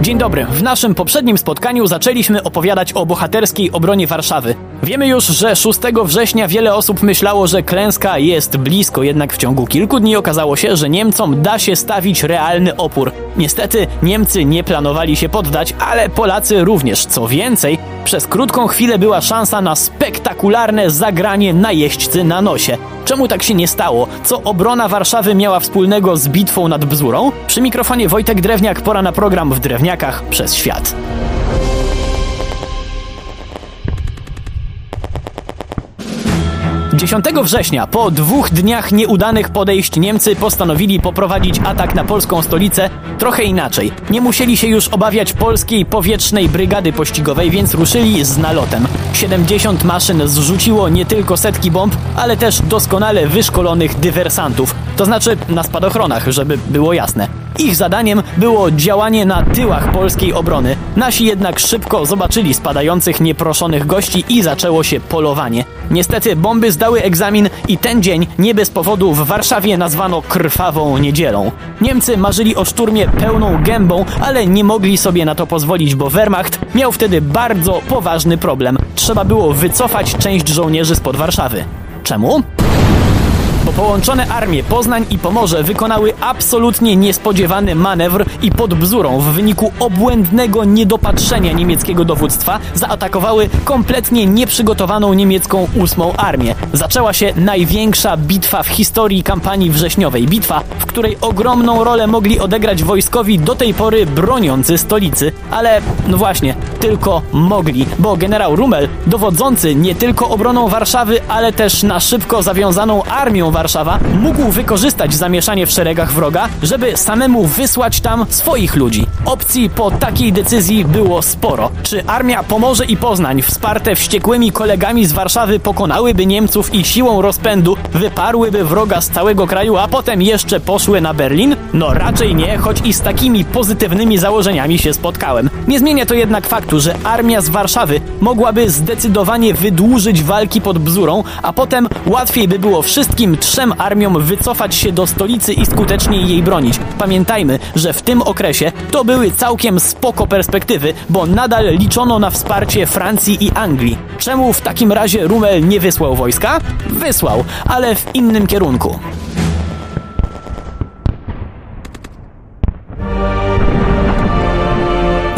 Dzień dobry. W naszym poprzednim spotkaniu zaczęliśmy opowiadać o bohaterskiej obronie Warszawy. Wiemy już, że 6 września wiele osób myślało, że klęska jest blisko, jednak w ciągu kilku dni okazało się, że Niemcom da się stawić realny opór. Niestety Niemcy nie planowali się poddać, ale Polacy również. Co więcej, przez krótką chwilę była szansa na spektakularne zagranie najeźdźcy na nosie. Czemu tak się nie stało? Co obrona Warszawy miała wspólnego z bitwą nad Bzurą? Przy mikrofonie Wojtek Drewniak, pora na program w Drewniakach przez świat. 10 września, po dwóch dniach nieudanych podejść, Niemcy postanowili poprowadzić atak na polską stolicę trochę inaczej. Nie musieli się już obawiać polskiej powietrznej brygady pościgowej, więc ruszyli z nalotem. 70 maszyn zrzuciło nie tylko setki bomb, ale też doskonale wyszkolonych dywersantów. To znaczy na spadochronach, żeby było jasne. Ich zadaniem było działanie na tyłach polskiej obrony. Nasi jednak szybko zobaczyli spadających nieproszonych gości i zaczęło się polowanie. Niestety bomby zdały egzamin i ten dzień nie bez powodu w Warszawie nazwano krwawą niedzielą. Niemcy marzyli o szturmie pełną gębą, ale nie mogli sobie na to pozwolić, bo Wehrmacht miał wtedy bardzo poważny problem. Trzeba było wycofać część żołnierzy spod Warszawy. Czemu? Bo połączone armie Poznań i Pomorze wykonały absolutnie niespodziewany manewr i pod Bzurą w wyniku obłędnego niedopatrzenia niemieckiego dowództwa zaatakowały kompletnie nieprzygotowaną niemiecką ósmą armię. Zaczęła się największa bitwa w historii kampanii wrześniowej. Bitwa, w której ogromną rolę mogli odegrać wojskowi do tej pory broniący stolicy. Ale, no właśnie, tylko mogli, bo generał Rummel, dowodzący nie tylko obroną Warszawy, ale też na szybko zawiązaną armią Warszawa mógł wykorzystać zamieszanie w szeregach wroga, żeby samemu wysłać tam swoich ludzi. Opcji po takiej decyzji było sporo. Czy armia Pomorze i Poznań, wsparte wściekłymi kolegami z Warszawy, pokonałyby Niemców i siłą rozpędu wyparłyby wroga z całego kraju, a potem jeszcze poszły na Berlin? No raczej nie, choć i z takimi pozytywnymi założeniami się spotkałem. Nie zmienia to jednak faktu, że armia z Warszawy mogłaby zdecydowanie wydłużyć walki pod Bzurą, a potem łatwiej by było wszystkim trzem armiom wycofać się do stolicy i skutecznie jej bronić. Pamiętajmy, że w tym okresie to były całkiem spoko perspektywy, bo nadal liczono na wsparcie Francji i Anglii. Czemu w takim razie Rummel nie wysłał wojska? Wysłał, ale w innym kierunku.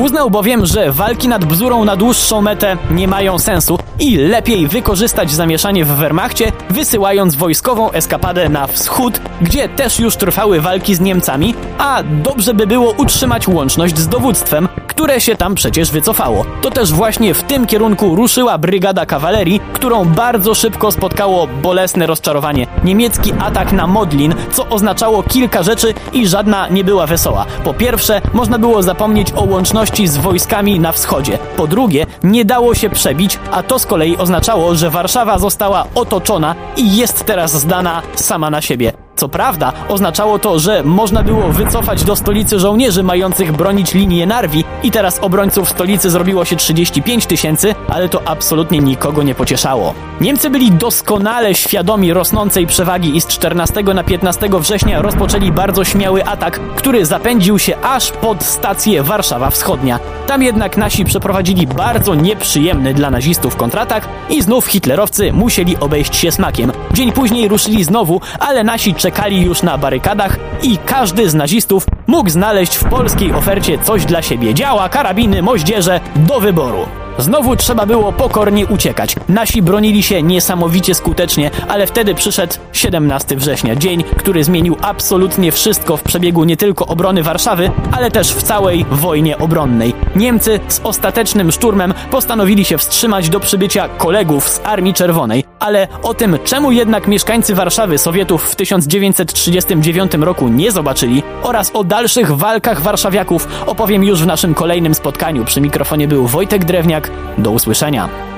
Uznał bowiem, że walki nad Bzurą na dłuższą metę nie mają sensu i lepiej wykorzystać zamieszanie w Wehrmachcie, wysyłając wojskową eskapadę na wschód, gdzie też już trwały walki z Niemcami, a dobrze by było utrzymać łączność z dowództwem, które się tam przecież wycofało. To też właśnie w tym kierunku ruszyła brygada kawalerii, którą bardzo szybko spotkało bolesne rozczarowanie. Niemiecki atak na Modlin, co oznaczało kilka rzeczy i żadna nie była wesoła. Po pierwsze, można było zapomnieć o łączności z wojskami na wschodzie. Po drugie, nie dało się przebić, a to z kolei oznaczało, że Warszawa została otoczona i jest teraz zdana sama na siebie. Co prawda, oznaczało to, że można było wycofać do stolicy żołnierzy mających bronić linię Narwi i teraz obrońców stolicy zrobiło się 35 tysięcy, ale to absolutnie nikogo nie pocieszało. Niemcy byli doskonale świadomi rosnącej przewagi i z 14 na 15 września rozpoczęli bardzo śmiały atak, który zapędził się aż pod stację Warszawa Wschodnia. Tam jednak nasi przeprowadzili bardzo nieprzyjemny dla nazistów kontratak i znów hitlerowcy musieli obejść się smakiem. Dzień później ruszyli znowu, ale nasi czekali już na barykadach i każdy z nazistów mógł znaleźć w polskiej ofercie coś dla siebie. Działa, karabiny, moździerze do wyboru. Znowu trzeba było pokornie uciekać. Nasi bronili się niesamowicie skutecznie, ale wtedy przyszedł 17 września, dzień, który zmienił absolutnie wszystko w przebiegu nie tylko obrony Warszawy, ale też w całej wojnie obronnej. Niemcy z ostatecznym szturmem postanowili się wstrzymać do przybycia kolegów z Armii Czerwonej, ale o tym, czemu jednak mieszkańcy Warszawy Sowietów w 1939 roku nie zobaczyli oraz o dalszych walkach warszawiaków opowiem już w naszym kolejnym spotkaniu. Przy mikrofonie był Wojtek Drewniak. Do usłyszenia.